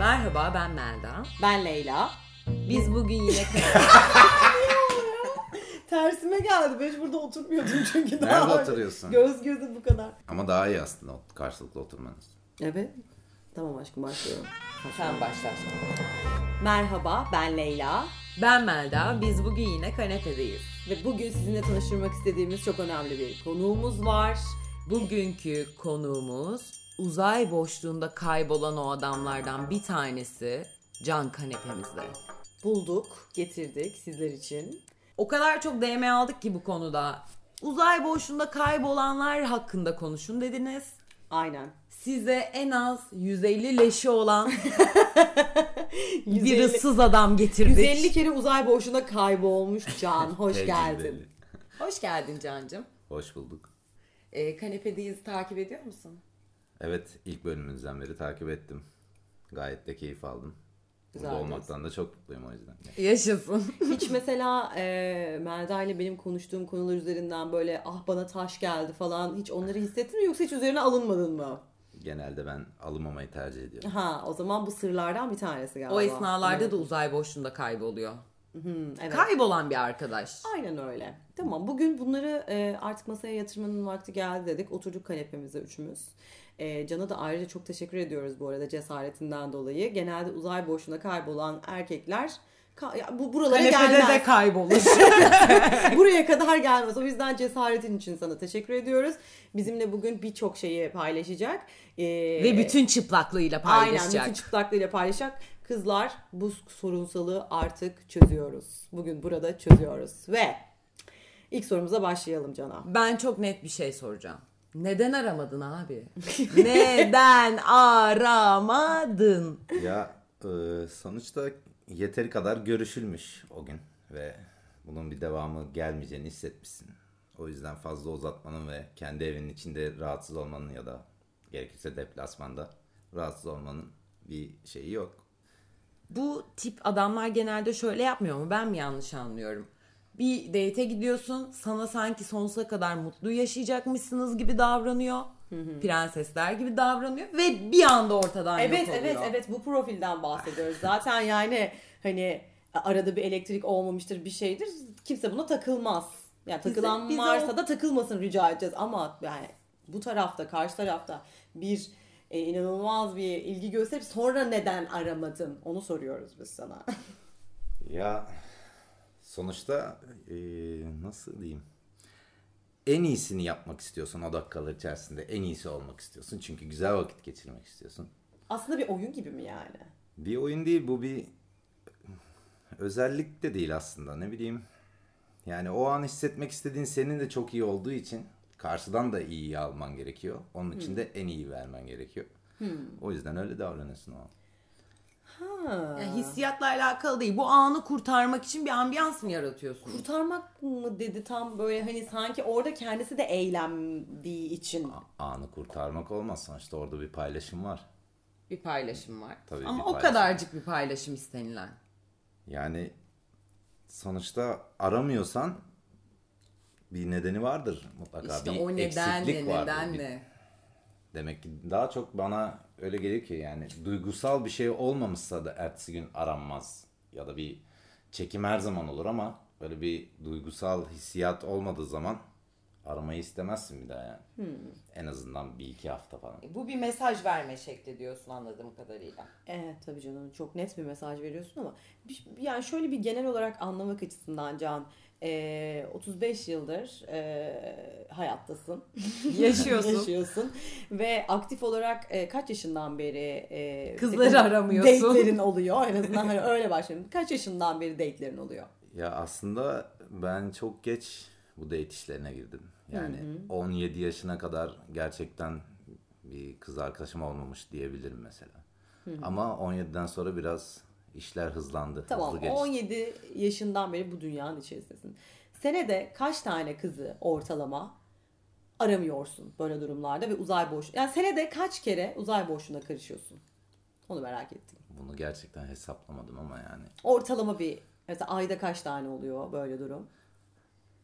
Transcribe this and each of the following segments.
Merhaba ben Melda. Ben Leyla. Biz bugün yine Tersime geldi. Ben hiç burada oturmuyordum çünkü daha Nerede oturuyorsun? Göz göze bu kadar. Ama daha iyi aslında karşılıklı oturmanız. Evet. Tamam aşkım başlıyorum. sen başlarsın. Merhaba ben Leyla. Ben Melda. Biz bugün yine kanepedeyiz. Ve bugün sizinle tanıştırmak istediğimiz çok önemli bir konuğumuz var. Bugünkü konuğumuz uzay boşluğunda kaybolan o adamlardan bir tanesi Can kanepemizde. Bulduk, getirdik sizler için. O kadar çok DM aldık ki bu konuda. Uzay boşluğunda kaybolanlar hakkında konuşun dediniz. Aynen. Size en az 150 leşi olan bir 150 ıssız adam getirdik. 150 kere uzay boşluğunda kaybolmuş Can. Hoş geldin. Hoş geldin Cancım. Hoş bulduk. Ee, kanepedeyiz takip ediyor musun? Evet ilk bölümümüzden beri takip ettim. Gayet de keyif aldım. Burada olmaktan da çok mutluyum o yüzden. Yaşasın. Hiç mesela e, Melda ile benim konuştuğum konular üzerinden böyle ah bana taş geldi falan hiç onları hissettin mi yoksa hiç üzerine alınmadın mı? Genelde ben alınmamayı tercih ediyorum. Ha o zaman bu sırlardan bir tanesi galiba. o esnalarda Evet. da uzay boşluğunda kayboluyor. Hmm, evet. Kaybolan bir arkadaş. Aynen öyle. Tamam bugün bunları e, artık masaya yatırmanın vakti geldi dedik. Oturduk kanepemize üçümüz. E, Can'a da ayrıca çok teşekkür ediyoruz bu arada cesaretinden dolayı. Genelde uzay boşluğunda kaybolan erkekler ka- ya bu buralara Kanepede gelmez. de kaybolur. Buraya kadar gelmez. O yüzden cesaretin için sana teşekkür ediyoruz. Bizimle bugün birçok şeyi paylaşacak. Ee, Ve bütün çıplaklığıyla Aynen paylaşacak. bütün çıplaklığıyla paylaşacak. Kızlar bu sorunsalı artık çözüyoruz. Bugün burada çözüyoruz. Ve ilk sorumuza başlayalım Cana. Ben çok net bir şey soracağım. Neden aramadın abi? Neden aramadın? ya e, sonuçta yeteri kadar görüşülmüş o gün ve bunun bir devamı gelmeyeceğini hissetmişsin. O yüzden fazla uzatmanın ve kendi evinin içinde rahatsız olmanın ya da gerekirse deplasmanda rahatsız olmanın bir şeyi yok. Bu tip adamlar genelde şöyle yapmıyor mu? Ben mi yanlış anlıyorum? Bir date'e gidiyorsun. Sana sanki sonsuza kadar mutlu yaşayacakmışsınız gibi davranıyor. Prensesler gibi davranıyor. Ve bir anda ortadan yok Evet oluyor. evet evet bu profilden bahsediyoruz. Zaten yani hani arada bir elektrik olmamıştır bir şeydir. Kimse buna takılmaz. Yani Bize- takılan bize varsa o- da takılmasın rica edeceğiz ama yani bu tarafta karşı tarafta bir e, inanılmaz bir ilgi gösterip sonra neden aramadın onu soruyoruz biz sana. Ya sonuçta e, nasıl diyeyim? En iyisini yapmak istiyorsun o dakikalar içerisinde. En iyisi olmak istiyorsun. Çünkü güzel vakit geçirmek istiyorsun. Aslında bir oyun gibi mi yani? Bir oyun değil bu bir özellik de değil aslında ne bileyim. Yani o an hissetmek istediğin senin de çok iyi olduğu için karşıdan da iyi alman gerekiyor. Onun için de en iyi vermen gerekiyor. O yüzden öyle davranıyorsun o an. Ha. Yani hissiyatla alakalı değil. Bu anı kurtarmak için bir ambiyans mı yaratıyorsun? Kurtarmak mı dedi tam böyle hani sanki orada kendisi de eğlendiği için. Anı kurtarmak olmaz sonuçta orada bir paylaşım var. Bir paylaşım var. Tabii Ama bir o paylaşım. kadarcık bir paylaşım istenilen. Yani sonuçta aramıyorsan bir nedeni vardır mutlaka. İşte bir o neden eksiklik ne, vardır. neden Bir-? Demek ki daha çok bana öyle geliyor ki yani duygusal bir şey olmamışsa da ertesi gün aranmaz. Ya da bir çekim her zaman olur ama böyle bir duygusal hissiyat olmadığı zaman aramayı istemezsin bir daha yani. Hmm. En azından bir iki hafta falan. Bu bir mesaj verme şekli diyorsun anladığım kadarıyla. Evet tabii canım çok net bir mesaj veriyorsun ama yani şöyle bir genel olarak anlamak açısından Can e, 35 yıldır e, hayattasın. Yaşıyorsun. Yaşıyorsun ve aktif olarak e, kaç yaşından beri e, Kızları takım aramıyorsun. Date'lerin oluyor en azından hani öyle başlayalım. Kaç yaşından beri date'lerin oluyor? Ya aslında ben çok geç bu date işlerine girdim. Yani 17 yaşına kadar gerçekten bir kız arkadaşım olmamış diyebilirim mesela. Ama 17'den sonra biraz işler hızlandı. Tamam hızlı gelişti. 17 yaşından beri bu dünyanın içerisindesin. Senede kaç tane kızı ortalama aramıyorsun böyle durumlarda ve uzay boş. Yani senede kaç kere uzay boşluğuna karışıyorsun? Onu merak ettim. Bunu gerçekten hesaplamadım ama yani Ortalama bir mesela ayda kaç tane oluyor böyle durum?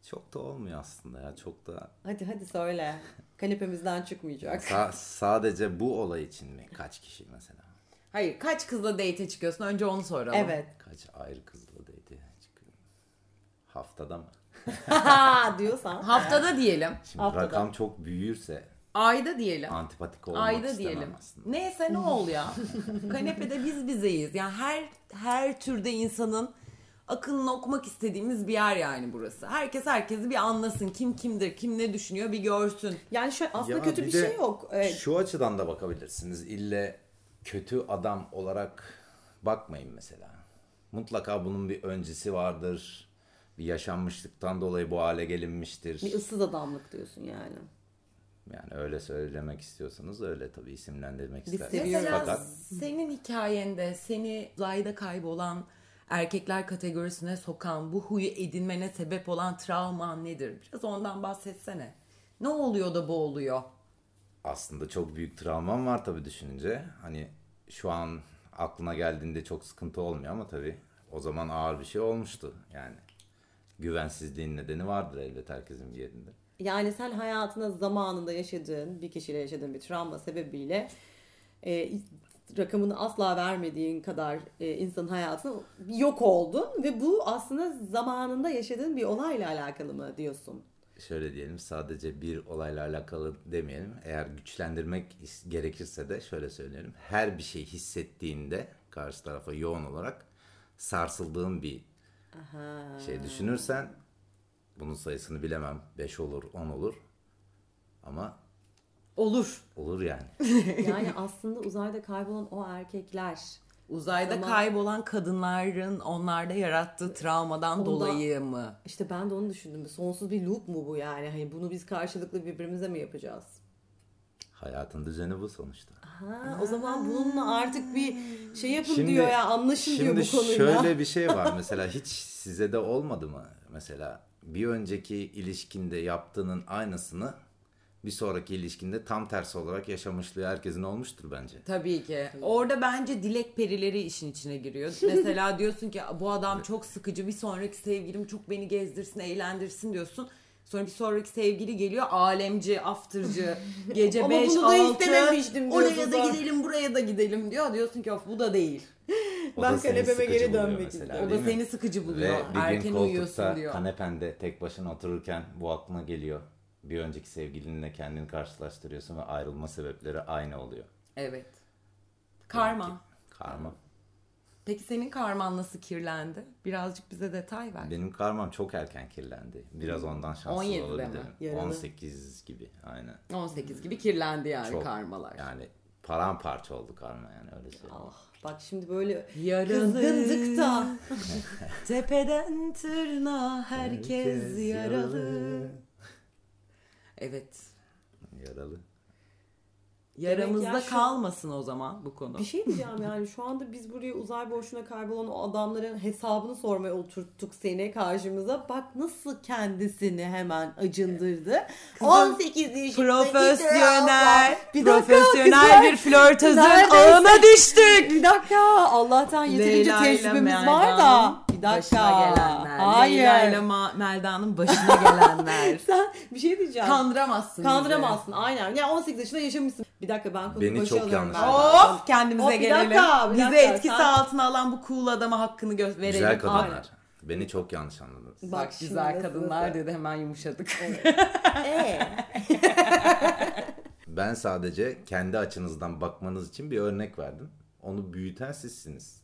çok da olmuyor aslında ya çok da Hadi hadi söyle. Kanepemizden çıkmayacak. Sa- sadece bu olay için mi kaç kişi mesela? Hayır kaç kızla date'e çıkıyorsun? Önce onu soralım. Evet. Kaç ayrı kızla date'e çıkıyor? Haftada mı? diyorsan. Haftada diyelim. Şimdi Haftada. rakam çok büyüyürse Ayda diyelim. antipatik olmak Ayda istemem diyelim. aslında. Neyse ne ol ya. Kanepede biz bizeyiz. Yani her her türde insanın akılını okumak istediğimiz bir yer yani burası. Herkes herkesi bir anlasın. Kim kimdir, kim ne düşünüyor bir görsün. Yani şu aslında Ya kötü bir, bir de şey yok. Evet. Şu açıdan da bakabilirsiniz. İlle kötü adam olarak bakmayın mesela. Mutlaka bunun bir öncesi vardır. Bir yaşanmışlıktan dolayı bu hale gelinmiştir. Bir ıssız adamlık diyorsun yani. Yani öyle söylemek istiyorsanız öyle tabii isimlendirmek seviyoruz. Mesela Fakat senin hikayende seni uzayda kaybolan erkekler kategorisine sokan bu huyu edinmene sebep olan travman nedir? Biraz ondan bahsetsene. Ne oluyor da bu oluyor? aslında çok büyük travmam var tabii düşününce. Hani şu an aklına geldiğinde çok sıkıntı olmuyor ama tabii o zaman ağır bir şey olmuştu. Yani güvensizliğin nedeni vardır elbet herkesin bir yerinde. Yani sen hayatında zamanında yaşadığın, bir kişiyle yaşadığın bir travma sebebiyle e, rakamını asla vermediğin kadar e, insanın hayatına yok oldun ve bu aslında zamanında yaşadığın bir olayla alakalı mı diyorsun? Şöyle diyelim sadece bir olayla alakalı demeyelim. Eğer güçlendirmek gerekirse de şöyle söyleyelim. Her bir şey hissettiğinde karşı tarafa yoğun olarak sarsıldığın bir Aha. şey düşünürsen bunun sayısını bilemem. 5 olur, 10 olur. Ama Olur. olur yani. Yani aslında uzayda kaybolan o erkekler Uzayda Ama- kaybolan kadınların onlarda yarattığı travmadan Ondan- dolayı mı? işte ben de onu düşündüm. Sonsuz bir loop mu bu yani? Hani bunu biz karşılıklı birbirimize mi yapacağız? Hayatın düzeni bu sonuçta. Ha, o zaman bununla artık bir şey yapın Şimdi- diyor ya anlaşın diyor Şimdi bu konuyla. şöyle bir şey var mesela hiç size de olmadı mı? Mesela bir önceki ilişkinde yaptığının aynısını bir sonraki ilişkinde tam tersi olarak yaşamışlığı herkesin olmuştur bence. Tabii ki. Orada bence dilek perileri işin içine giriyor. Mesela diyorsun ki bu adam çok sıkıcı bir sonraki sevgilim çok beni gezdirsin eğlendirsin diyorsun. Sonra bir sonraki sevgili geliyor alemci, aftırcı, gece Ama 5, bunu da 6, istememiştim oraya diyorsun da sonra. gidelim buraya da gidelim diyor. Diyorsun ki of bu da değil. O Ben da kanepeme geri dönmek istiyorum. O da mi? seni sıkıcı buluyor. Ve bir Erken gün uyuyorsun koltukta diyor. kanepende tek başına otururken bu aklına geliyor. Bir önceki sevgilinle kendini karşılaştırıyorsun ve ayrılma sebepleri aynı oluyor. Evet. Karma. Karma. Peki senin karman nasıl kirlendi? Birazcık bize detay ver. Benim karmam çok erken kirlendi. Biraz ondan şanssız 17'de mi? olabilirim. Yaralı. 18 gibi aynen. 18 gibi kirlendi yani Çok, karmalar. Yani paramparça oldu karma yani öyle söyleyeyim. Ah, bak şimdi böyle Yaralı. kızgındık da. Tepeden tırnağa herkes, Herkes yaralı. yaralı. Evet. Yaralı. Yaramızda ya şu- kalmasın o zaman bu konu. Bir şey diyeceğim yani şu anda biz buraya uzay boşluğuna kaybolan o adamların hesabını sormaya oturttuk seni karşımıza. Bak nasıl kendisini hemen acındırdı. 18 yaşındaki Profesyonel, Bir dakika, profesyonel kızlar. bir flörtözün ağına düştük. Bir dakika Allah'tan yeterince Leyla tecrübemiz var da. Bir dakika. Başına gelenler. Hayır. Leyla ile Ma- Melda'nın başına gelenler. Sen bir şey diyeceğim. Kandıramazsın bizi. Kandıramazsın aynen. Ya 18 yaşında yaşamışsın. Bir dakika ben konuyu Beni çok yanlış ben. Hop kendimize Hop, bir gelelim. dakika, bir Bizi dakika. etkisi Sen- altına alan bu cool adama hakkını gö- verelim. Güzel Aynen. kadınlar. Beni çok yanlış anladınız. Bak Bak güzel kadınlar dedi hemen yumuşadık. Ee, Ben sadece kendi açınızdan bakmanız için bir örnek verdim. Onu büyüten sizsiniz.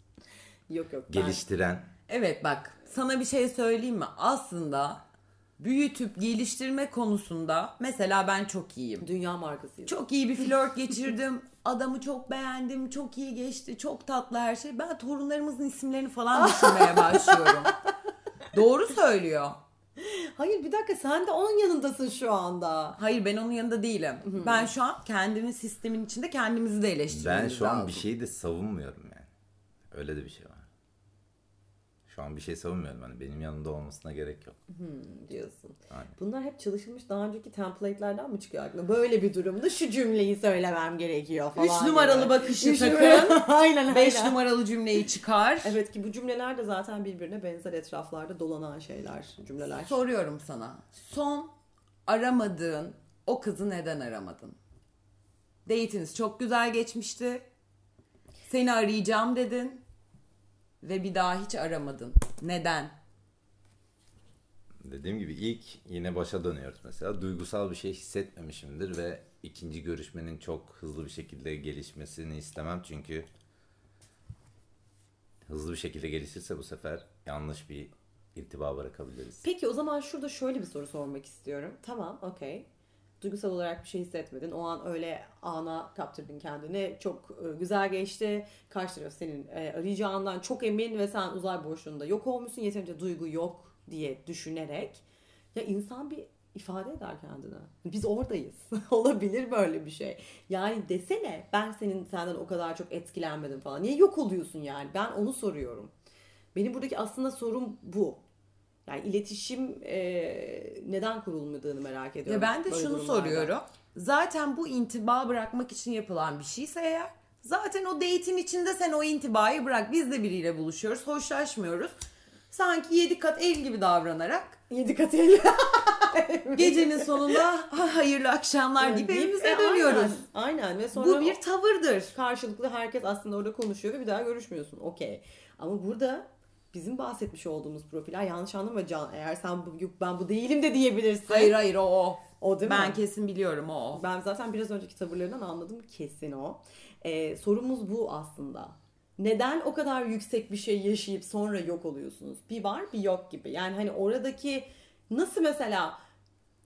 yok yok. ben- Geliştiren. Evet bak sana bir şey söyleyeyim mi? Aslında büyütüp geliştirme konusunda mesela ben çok iyiyim. Dünya markasıyız. Çok iyi bir flört geçirdim. Adamı çok beğendim. Çok iyi geçti. Çok tatlı her şey. Ben torunlarımızın isimlerini falan düşünmeye başlıyorum. Doğru söylüyor. Hayır bir dakika sen de onun yanındasın şu anda. Hayır ben onun yanında değilim. Ben şu an kendimin sistemin içinde kendimizi de eleştirmemiz Ben şu an lazım. bir şeyi de savunmuyorum yani. Öyle de bir şey var. Şu an bir şey savunmuyorum. Hani benim yanımda olmasına gerek yok. diyorsun. Aynen. Bunlar hep çalışılmış daha önceki template'lerden mi çıkıyor aklına? Böyle bir durumda şu cümleyi söylemem gerekiyor falan. Üç numaralı gibi. bakışı Üç takın. numaralı- aynen Beş aynen. numaralı cümleyi çıkar. Evet ki bu cümleler de zaten birbirine benzer etraflarda dolanan şeyler, cümleler. Soruyorum sana. Son aramadığın o kızı neden aramadın? Date'iniz çok güzel geçmişti. Seni arayacağım dedin ve bir daha hiç aramadın. Neden? Dediğim gibi ilk yine başa dönüyoruz mesela. Duygusal bir şey hissetmemişimdir ve ikinci görüşmenin çok hızlı bir şekilde gelişmesini istemem çünkü hızlı bir şekilde gelişirse bu sefer yanlış bir irtiba bırakabiliriz. Peki o zaman şurada şöyle bir soru sormak istiyorum. Tamam, okey. Duygusal olarak bir şey hissetmedin. O an öyle ana kaptırdın kendini. Çok e, güzel geçti. Karşı taraf senin e, arayacağından çok emin ve sen uzay boşluğunda yok olmuşsun. Yeterince duygu yok diye düşünerek. Ya insan bir ifade eder kendine. Biz oradayız. Olabilir böyle bir şey. Yani desene ben senin senden o kadar çok etkilenmedim falan. Niye yok oluyorsun yani? Ben onu soruyorum. Benim buradaki aslında sorum bu. Yani iletişim e, neden kurulmadığını merak ediyorum. Ya ben de şunu durumlarda. soruyorum. Zaten bu intiba bırakmak için yapılan bir şeyse eğer zaten o date'in içinde sen o intibayı bırak. Biz de biriyle buluşuyoruz, hoşlaşmıyoruz. Sanki yedi kat el gibi davranarak Yedi kat el. gecenin sonunda "Ha, hayırlı akşamlar Deyip, evimize e, dönüyoruz. Aynen. aynen. ve sonra Bu bir tavırdır. karşılıklı herkes aslında orada konuşuyor ve bir daha görüşmüyorsun. Okey. Ama burada bizim bahsetmiş olduğumuz profiller yanlış anlama Can. Eğer sen bu, yok ben bu değilim de diyebilirsin. Hayır hayır o o. O değil ben mi? kesin biliyorum o o. Ben zaten biraz önceki tavırlarından anladım kesin o. Ee, sorumuz bu aslında. Neden o kadar yüksek bir şey yaşayıp sonra yok oluyorsunuz? Bir var bir yok gibi. Yani hani oradaki nasıl mesela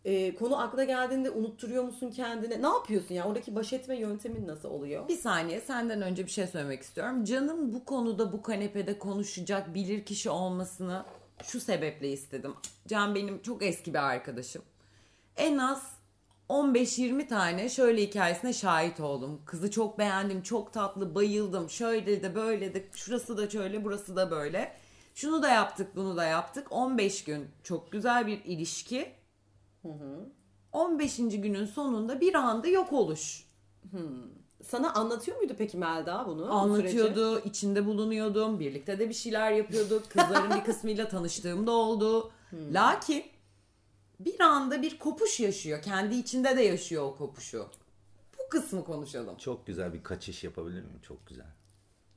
e, konu aklına geldiğinde unutturuyor musun kendine? Ne yapıyorsun yani? Oradaki baş etme yöntemin nasıl oluyor? Bir saniye senden önce bir şey söylemek istiyorum. Can'ın bu konuda bu kanepede konuşacak bilir kişi olmasını şu sebeple istedim. Can benim çok eski bir arkadaşım. En az 15-20 tane şöyle hikayesine şahit oldum. Kızı çok beğendim, çok tatlı, bayıldım. Şöyle de böyle de, şurası da şöyle, burası da böyle. Şunu da yaptık, bunu da yaptık. 15 gün çok güzel bir ilişki. 15. günün sonunda bir anda yok oluş. Sana anlatıyor muydu peki Melda bunu? bu süreci? Anlatıyordu, içinde bulunuyordum, birlikte de bir şeyler yapıyorduk. Kızların bir kısmıyla tanıştığım da oldu. Lakin bir anda bir kopuş yaşıyor. Kendi içinde de yaşıyor o kopuşu. Bu kısmı konuşalım. Çok güzel bir kaçış yapabilir miyim? Çok güzel.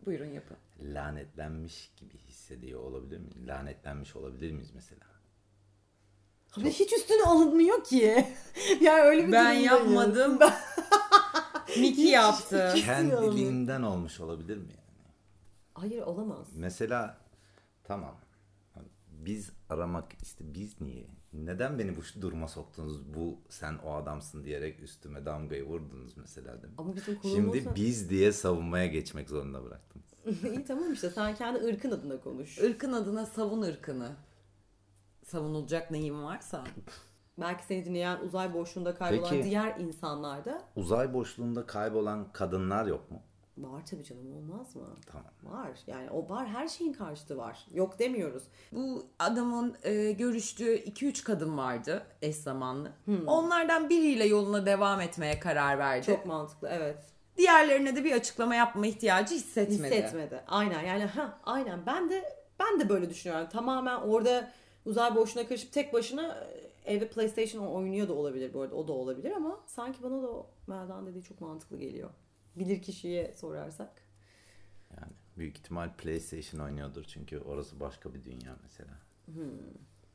Buyurun yapın. Lanetlenmiş gibi hissediyor olabilir miyim? Lanetlenmiş olabilir miyiz mesela? Abi hiç üstüne alınmıyor ki. yani öyle bir Ben yapmadım. Miki yaptı. Kendiliğinden olmuş olabilir mi yani? Hayır olamaz. Mesela tamam. Biz aramak işte biz niye? Neden beni bu duruma soktunuz? Bu sen o adamsın diyerek üstüme damgayı vurdunuz mesela değil mi? Ama bizim Şimdi biz diye savunmaya geçmek zorunda bıraktım. İyi tamam işte sen kendi ırkın adına konuş. Irkın adına savun ırkını. Savunulacak neyim varsa. Belki seni dinleyen uzay boşluğunda kaybolan Peki. diğer insanlar da Uzay boşluğunda kaybolan kadınlar yok mu? var tabii canım olmaz mı? Tamam. Var. Yani o var her şeyin karşıtı var. Yok demiyoruz. Bu adamın e, görüştüğü 2-3 kadın vardı eş zamanlı. Onlardan biriyle yoluna devam etmeye karar verdi. Çok mantıklı evet. Diğerlerine de bir açıklama yapma ihtiyacı hissetmedi. Hissetmedi. Aynen yani ha aynen ben de ben de böyle düşünüyorum. Tamamen orada uzay boşluğuna karışıp tek başına e, evde PlayStation oynuyor da olabilir bu arada. O da olabilir ama sanki bana da o Meldan dediği çok mantıklı geliyor. Bilir kişiye sorarsak. Yani büyük ihtimal PlayStation oynuyordur çünkü orası başka bir dünya mesela.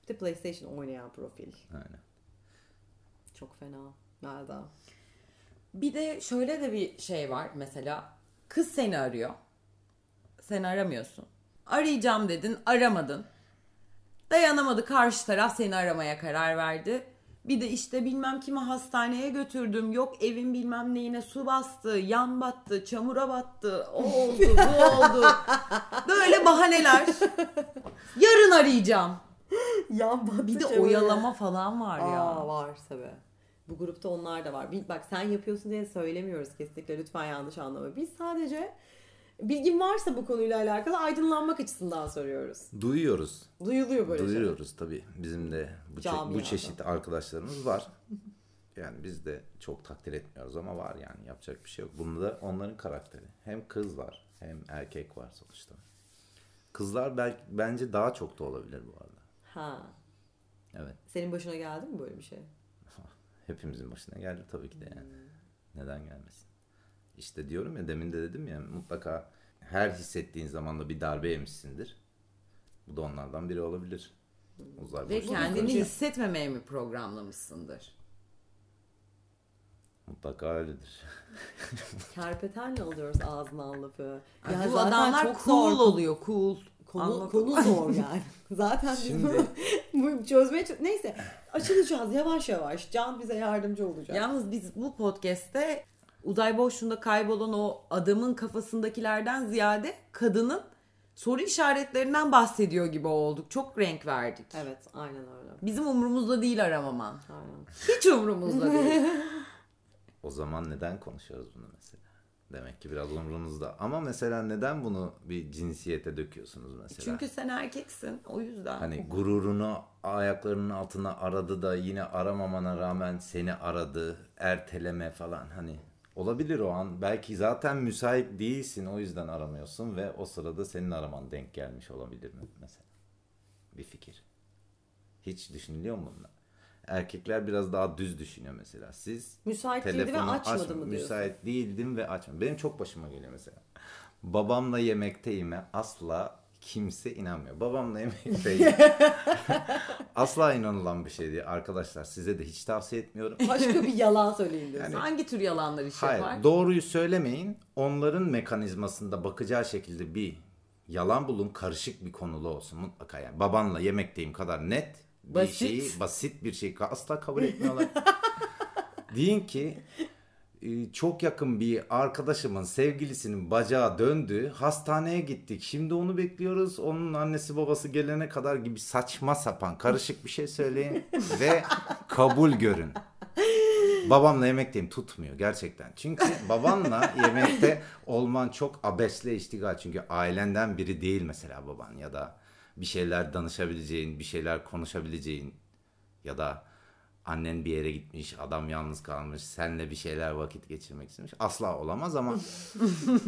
Bir de PlayStation oynayan profil. Aynen. Çok fena. Melda. Bir de şöyle de bir şey var mesela. Kız seni arıyor. Sen aramıyorsun. Arayacağım dedin, aramadın. Dayanamadı karşı taraf seni aramaya karar verdi. Bir de işte bilmem kimi hastaneye götürdüm. Yok evin bilmem neyine su bastı, yan battı, çamura battı. O oldu, bu oldu. Böyle bahaneler. Yarın arayacağım. Yan battı Bir de çamura. oyalama falan var ya. Aa, var tabi. Bu grupta onlar da var. Bak sen yapıyorsun diye söylemiyoruz kesinlikle. Lütfen yanlış anlama. Biz sadece bilgin varsa bu konuyla alakalı aydınlanmak açısından soruyoruz. Duyuyoruz. Duyuluyor böyle şeyler. Duyuyoruz tabii. Bizim de bu, çe- bu çeşit arkadaşlarımız var. Yani biz de çok takdir etmiyoruz ama var yani yapacak bir şey yok. Bunda onların karakteri. Hem kız var hem erkek var sonuçta. Kızlar belki bence daha çok da olabilir bu arada. Ha. Evet. Senin başına geldi mi böyle bir şey? Hepimizin başına geldi tabii ki de yani. Hmm. Neden gelmesin? İşte diyorum ya demin de dedim ya mutlaka her hissettiğin zaman da bir darbe yemişsindir. Bu da onlardan biri olabilir. Uzay Ve kendini karışık. hissetmemeye mi programlamışsındır? Mutlaka öyledir. Kerpetenle alıyoruz ağzından lafı. Ya bu adamlar çok cool zor. oluyor cool. Konu, konu zor yani. Zaten Şimdi- bu çözmeye Neyse açılacağız yavaş yavaş. Can bize yardımcı olacak. Yalnız biz bu podcast'te uzay boşluğunda kaybolan o adamın kafasındakilerden ziyade kadının soru işaretlerinden bahsediyor gibi olduk. Çok renk verdik. Evet aynen öyle. Bizim umurumuzda değil aramaman. Aynen. Hiç umurumuzda değil. O zaman neden konuşuyoruz bunu mesela? Demek ki biraz umrunuzda. Ama mesela neden bunu bir cinsiyete döküyorsunuz mesela? Çünkü sen erkeksin o yüzden. Hani gururunu ayaklarının altına aradı da yine aramamana rağmen seni aradı, erteleme falan hani olabilir o an. Belki zaten müsait değilsin o yüzden aramıyorsun ve o sırada senin araman denk gelmiş olabilir mi mesela? Bir fikir. Hiç düşünülüyor mu bunlar? Erkekler biraz daha düz düşünüyor mesela. Siz Müsait değildi ve açmadı aç- mı diyorsun? Müsait değildim ve açmadım. Benim çok başıma geliyor mesela. Babamla yemekteyime asla kimse inanmıyor. Babamla yemekteyim. asla inanılan bir şey değil. Arkadaşlar size de hiç tavsiye etmiyorum. Başka bir yalan söyleyin diyorsun. Hangi tür yalanlar iş Hayır, yapar? doğruyu söylemeyin. Onların mekanizmasında bakacağı şekilde bir yalan bulun. Karışık bir konulu olsun mutlaka yani. Babanla yemekteyim kadar net bir Basit. şeyi, basit bir şeyi asla kabul etmiyorlar. Deyin ki çok yakın bir arkadaşımın sevgilisinin bacağı döndü. Hastaneye gittik. Şimdi onu bekliyoruz. Onun annesi babası gelene kadar gibi saçma sapan karışık bir şey söyleyin ve kabul görün. Babamla yemekteyim tutmuyor gerçekten. Çünkü babanla yemekte olman çok abesle iştigal. Çünkü ailenden biri değil mesela baban ya da bir şeyler danışabileceğin, bir şeyler konuşabileceğin ya da annen bir yere gitmiş, adam yalnız kalmış, senle bir şeyler vakit geçirmek istemiş. Asla olamaz ama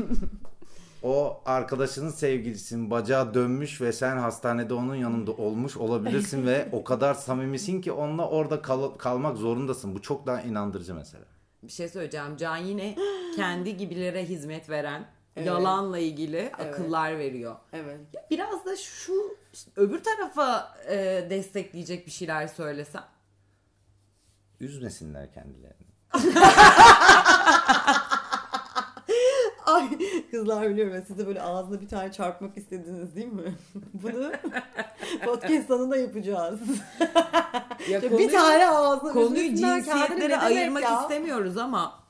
o arkadaşının sevgilisinin bacağı dönmüş ve sen hastanede onun yanında olmuş olabilirsin ve o kadar samimisin ki onunla orada kal- kalmak zorundasın. Bu çok daha inandırıcı mesela. Bir şey söyleyeceğim. Can yine kendi gibilere hizmet veren, yalanla ilgili akıllar veriyor. Evet. Ya biraz da şu öbür tarafa e, destekleyecek bir şeyler söylesem. Üzmesinler kendilerini. Ay kızlar biliyorum ya siz de böyle ağzına bir tane çarpmak istediniz değil mi? Bunu podcast sonunda yapacağız. Ya bir tane ağzına konuyu cinsiyetlere ayırmak ya? istemiyoruz ama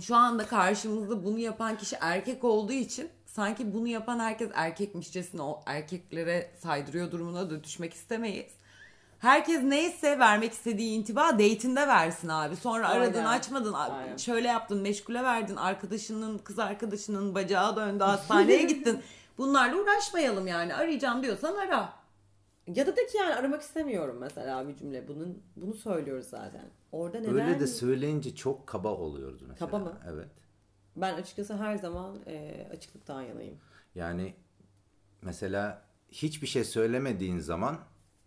şu anda karşımızda bunu yapan kişi erkek olduğu için sanki bunu yapan herkes erkekmişçesine o erkeklere saydırıyor durumuna da düşmek istemeyiz. Herkes neyse vermek istediği intiba date'inde versin abi. Sonra Aynen. aradın açmadın. Aynen. Şöyle yaptın meşgule verdin. Arkadaşının kız arkadaşının bacağı döndü hastaneye gittin. Bunlarla uğraşmayalım yani. Arayacağım diyorsan ara. Ya da de ki yani aramak istemiyorum mesela bir cümle. Bunun bunu söylüyoruz zaten. Orada neden? Öyle de söyleyince çok kaba oluyoruz mesela. Kaba mı? Evet. ben açıkçası her zaman e, açıklıktan yanayım. Yani mesela hiçbir şey söylemediğin zaman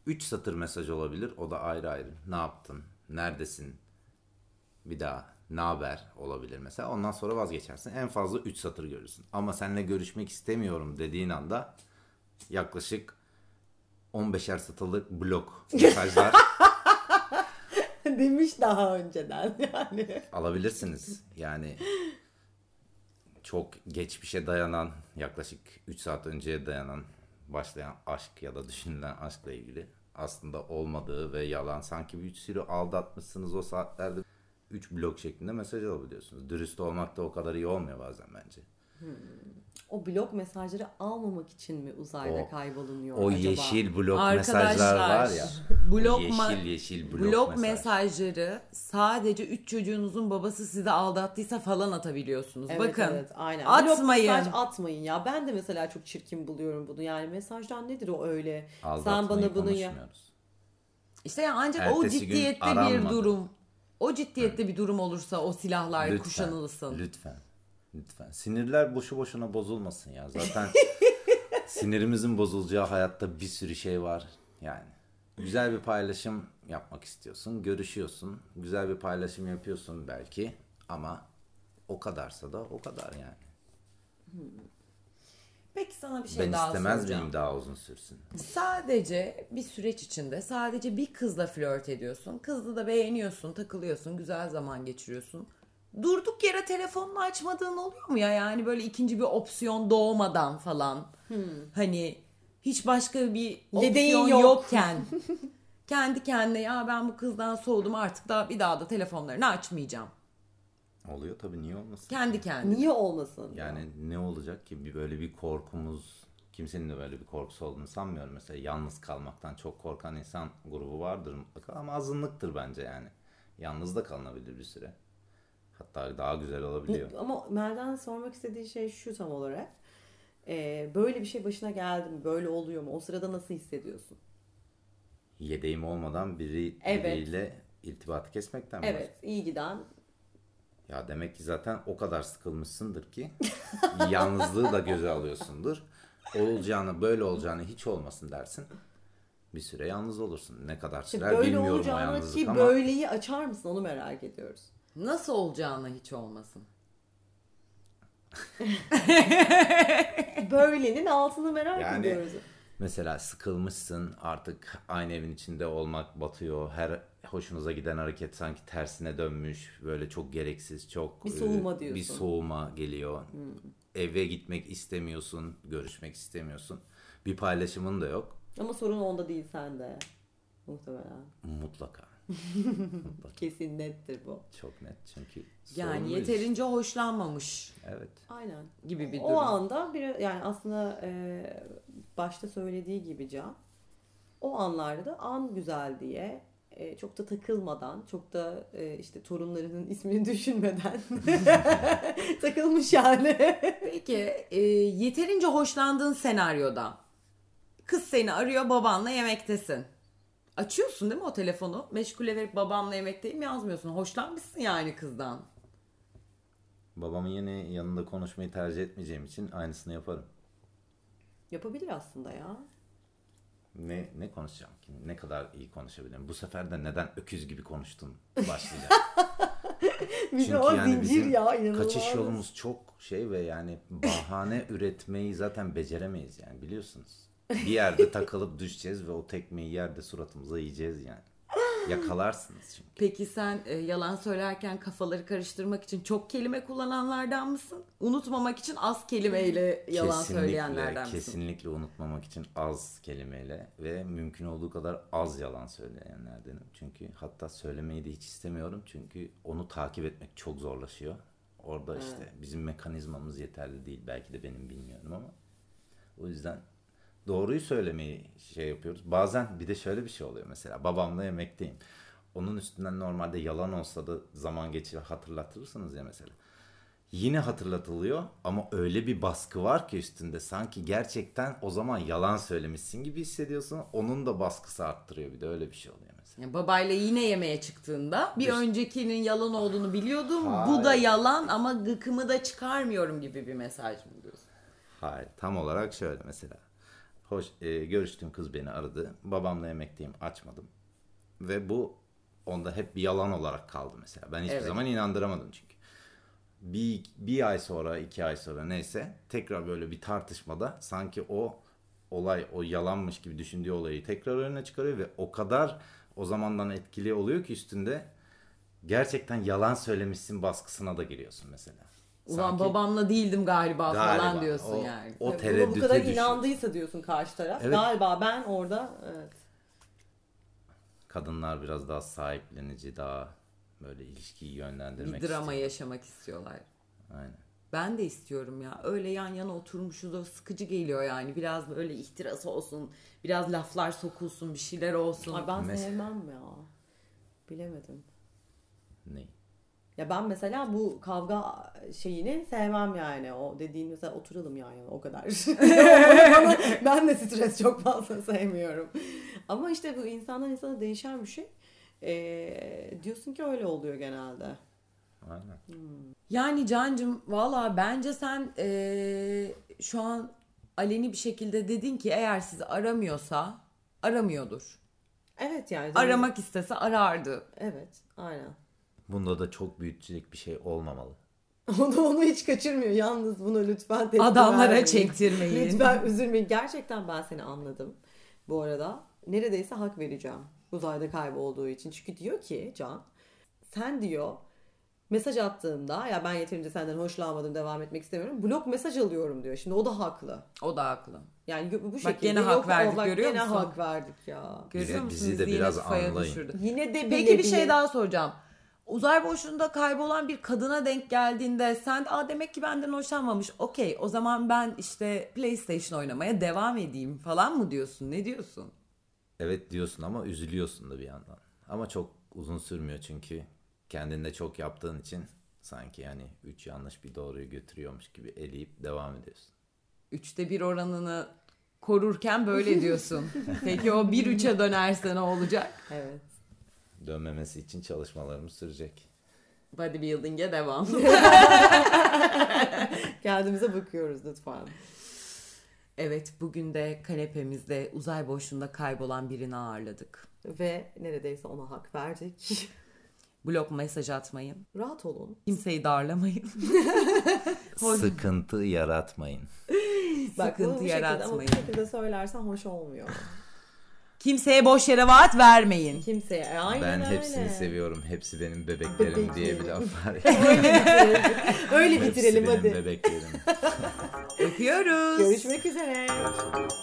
3 satır mesaj olabilir. O da ayrı ayrı. Ne yaptın? Neredesin? Bir daha ne haber olabilir mesela. Ondan sonra vazgeçersin. En fazla 3 satır görürsün. Ama seninle görüşmek istemiyorum dediğin anda yaklaşık 15'er satırlık blok mesajlar Demiş daha önceden yani. alabilirsiniz. Yani çok geçmişe dayanan yaklaşık 3 saat önceye dayanan başlayan aşk ya da düşünülen aşkla ilgili aslında olmadığı ve yalan sanki bir sürü aldatmışsınız o saatlerde 3 blok şeklinde mesaj alabiliyorsunuz. Dürüst olmak da o kadar iyi olmuyor bazen bence. O blok mesajları almamak için mi uzayda O- kaybolunuyor O acaba? yeşil blok Arkadaşlar, mesajlar var ya. blok o yeşil yeşil blok, Blok mesaj. mesajları sadece 3 çocuğunuzun babası sizi aldattıysa falan atabiliyorsunuz. Evet, Bakın. evet, aynen. Atmayın. Blok mesaj atmayın ya. Ben de mesela çok çirkin buluyorum bunu. Yani mesajdan nedir o öyle? Sen Aldatmayı bana bunu ya. İşte yani ancak o Ertesi gün ciddiyette bir durum. O ciddiyette bir durum olursa o silahlar Lütfen, kuşanılsın. Lütfen. Lütfen. Sinirler boşu boşuna bozulmasın ya. Zaten sinirimizin bozulacağı hayatta bir sürü şey var. Yani güzel bir paylaşım yapmak istiyorsun. Görüşüyorsun. Güzel bir paylaşım yapıyorsun belki. Ama O kadarsa da o kadar yani. Peki sana bir şey ben daha istemez soracağım. miyim daha uzun sürsün? Sadece bir süreç içinde sadece bir kızla flört ediyorsun. Kızı da beğeniyorsun, takılıyorsun, güzel zaman geçiriyorsun. Durduk yere telefonunu açmadığın oluyor mu ya? Yani böyle ikinci bir opsiyon doğmadan falan. Hani hiç başka bir Yedeğin opsiyon yok. yokken kendi kendine ya ben bu kızdan soğudum artık da bir daha da telefonlarını açmayacağım. Oluyor tabii niye olmasın? Kendi kendine. Niye olmasın? Yani ne olacak ki bir böyle bir korkumuz kimsenin de böyle bir korkusu olduğunu sanmıyorum. Mesela yalnız kalmaktan çok korkan insan grubu vardır mutlaka ama azınlıktır bence yani. Yalnız da kalınabilir bir süre. Hatta daha güzel olabiliyor. Ama Melden sormak istediği şey şu tam olarak. Ee, böyle bir şey başına geldi mi? Böyle oluyor mu? O sırada nasıl hissediyorsun? Yedeğim olmadan biri, Evet. biriyle irtibatı kesmekten mi Evet, iyi giden. Ya demek ki zaten o kadar sıkılmışsındır ki yalnızlığı da göze alıyorsundur. Olacağını böyle olacağını hiç olmasın dersin. Bir süre yalnız olursun. Ne kadar İşte sürer böyle bilmiyorum o olacağını yalnızlık ki ama böyleyi açar mısın? Onu merak ediyoruz. Nasıl olacağına hiç olmasın. Böylenin altını merak Yani- ediyoruz. mesela sıkılmışsın artık aynı evin içinde olmak batıyor. Her hoşunuza giden hareket sanki tersine dönmüş. Böyle çok gereksiz, çok Bir soğuma Bir diyorsun. soğuma geliyor. Eve gitmek istemiyorsun, görüşmek istemiyorsun. Bir paylaşımın da yok. Ama sorun onda değil sende. Muhtemelen. Mutlaka. Kesin nettir bu. Çok net çünkü Yani yeterince hoşlanmamış Evet. Aynen. gibi bir o durum. anda bir yani aslında e, başta söylediği gibi Can o anlarda da an güzel diye e, çok da takılmadan çok da e, işte torunlarının ismini düşünmeden takılmış yani. Peki e, yeterince hoşlandığın senaryoda kız seni arıyor babanla yemektesin. Açıyorsun değil mi o telefonu? Meşgule verip babamla yemekteyim yazmıyorsun. Hoşlanmışsın yani kızdan. Babamın yine yanında konuşmayı tercih etmeyeceğim için aynısını yaparım. Yapabilir aslında ya. Ne ne konuşacağım ki? Ne kadar iyi konuşabilirim? Bu sefer de neden öküz gibi konuştun başlayacak. Bir de o zincir ya inanılmaz. kaçış yolumuz çok şey ve yani bahane üretmeyi zaten beceremeyiz yani biliyorsunuz. Bir yerde takılıp düşeceğiz ve o tekmeyi yerde suratımıza yiyeceğiz yani. Yakalarsınız çünkü. Peki sen e, yalan söylerken kafaları karıştırmak için çok kelime kullananlardan mısın? Unutmamak için az kelimeyle yalan söyleyenlerden mısın? Kesinlikle unutmamak için az kelimeyle ve mümkün olduğu kadar az yalan söyleyenlerdenim. Çünkü hatta söylemeyi de hiç istemiyorum. Çünkü onu takip etmek çok zorlaşıyor. Orada işte bizim mekanizmamız yeterli değil. Belki de benim bilmiyorum ama. O yüzden doğruyu söylemeyi şey yapıyoruz. Bazen bir de şöyle bir şey oluyor mesela. Babamla yemekteyim. Onun üstünden normalde yalan olsa da zaman geçir hatırlatırsınız ya mesela. Yine hatırlatılıyor ama öyle bir baskı var ki üstünde sanki gerçekten o zaman yalan söylemişsin gibi hissediyorsun. Onun da baskısı arttırıyor bir de öyle bir şey oluyor mesela. Yani babayla yine yemeğe çıktığında bir İşte- öncekinin yalan olduğunu biliyordum. Bu Hayır. da yalan ama gıkımı da çıkarmıyorum gibi bir mesaj mı diyorsun? Hayır tam olarak şöyle mesela. Hoş e, görüştüğüm kız beni aradı. Babamla yemekteyim açmadım. Ve bu onda hep bir yalan olarak kaldı mesela. Ben hiçbir Evet. zaman inandıramadım çünkü. Bir, bir ay sonra iki ay sonra neyse tekrar böyle bir tartışmada sanki o olay o yalanmış gibi düşündüğü olayı tekrar önüne çıkarıyor ve o kadar o zamandan etkili oluyor ki üstünde gerçekten yalan söylemişsin baskısına da giriyorsun mesela. Ulan Sanki- babamla değildim galiba, falan Galiba. diyorsun O- yani. O tereddüte Buna bu kadar düşüyor. inandıysa diyorsun karşı taraf. Evet. Galiba ben orada evet. kadınlar biraz daha sahiplenici, daha böyle ilişkiyi yönlendirmek bir drama istiyor. yaşamak istiyorlar. Aynen. Ben de istiyorum ya. Öyle yan yana oturmuşuz o sıkıcı geliyor yani. Biraz böyle ihtiras olsun. Biraz laflar sokulsun. Bir şeyler olsun. Ay ben Mes- sevmem ya. Bilemedim. Ne? Ya ben mesela bu kavga şeyini sevmem yani. O dediğin mesela oturalım yani o kadar. Bana- ben de stres çok fazla sevmiyorum. Ama işte bu insandan insana değişen bir şey. Ee, diyorsun ki öyle oluyor genelde. Aynen. Yani Cancım valla bence sen eee, şu an aleni bir şekilde dedin ki eğer sizi aramıyorsa aramıyordur. Evet yani. Aramak istese arardı. Evet aynen. Bunda da çok büyütecek bir şey olmamalı. O da onu hiç kaçırmıyor. Yalnız bunu lütfen tepki Adamlara vermeyin. çektirmeyin. Lütfen üzülmeyin. Gerçekten ben seni anladım. Bu arada neredeyse hak vereceğim. Uzayda kaybolduğu için. Çünkü diyor ki Can sen diyor mesaj attığımda ya ben yeterince senden hoşlanmadım devam etmek istemiyorum. Blok mesaj alıyorum diyor. Şimdi o da haklı. O da haklı. Yani bu- bu şekilde. gene hak yok, verdik, bak görüyor gene musun? hak verdik ya. Görüyor Bizi- musunuz? bizi de Yine biraz anlayın. düşürdü. Yine de Peki bile bir şey bile- daha soracağım. Uzay boşluğunda kaybolan bir kadına denk geldiğinde sen de Aa, demek ki benden hoşlanmamış. Okey o zaman ben işte PlayStation oynamaya devam edeyim falan mı diyorsun? Ne diyorsun? Evet diyorsun ama üzülüyorsun da bir yandan. Ama çok uzun sürmüyor çünkü kendinde çok yaptığın için sanki yani üç yanlış bir doğruyu götürüyormuş gibi eleyip devam ediyorsun. Üçte bir oranını korurken böyle diyorsun. Peki o bir üçe dönerse ne olacak? Evet. Dönmemesi için çalışmalarımız sürecek. Bodybuilding'e devam. Kendimize bakıyoruz lütfen. evet bugün de kanepemizde uzay boşluğunda kaybolan birini ağırladık. Ve neredeyse ona hak verdik. Blok mesaj atmayın. Rahat olun. Kimseyi darlamayın. Sıkıntı yaratmayın. Bak, Sıkıntı bu şekilde Ama yaratmayın. bu şekilde söylersen hoş olmuyor. Kimseye boş yere vaat vermeyin. Kimseye. E, Aynen ben öyle. hepsini seviyorum. Hepsi benim bebeklerim diye bir laf var. Öyle Hepsi bitirelim benim hadi. bebeklerim. Öpüyoruz. Görüşmek üzere. Görüşürüz.